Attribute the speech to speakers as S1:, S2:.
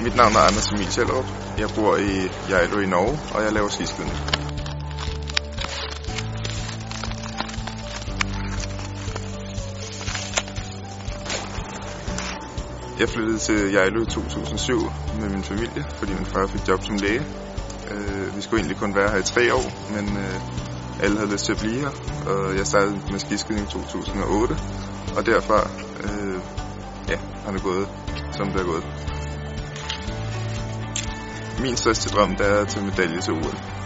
S1: Mit navn er Anders Emil Sjællerup. Jeg bor i Geilo i Norge, og jeg laver skiskydning. Jeg flyttede til Geilo i 2007 med min familie, fordi min far fik job som læge. Øh, vi skulle egentlig kun være her i tre år, men øh, alle havde lyst til at blive her, og jeg startede med skiskydning i 2008, og derfra øh, ja, har det gået, som det er gået. Min største drøm det er at tage medalje til OL.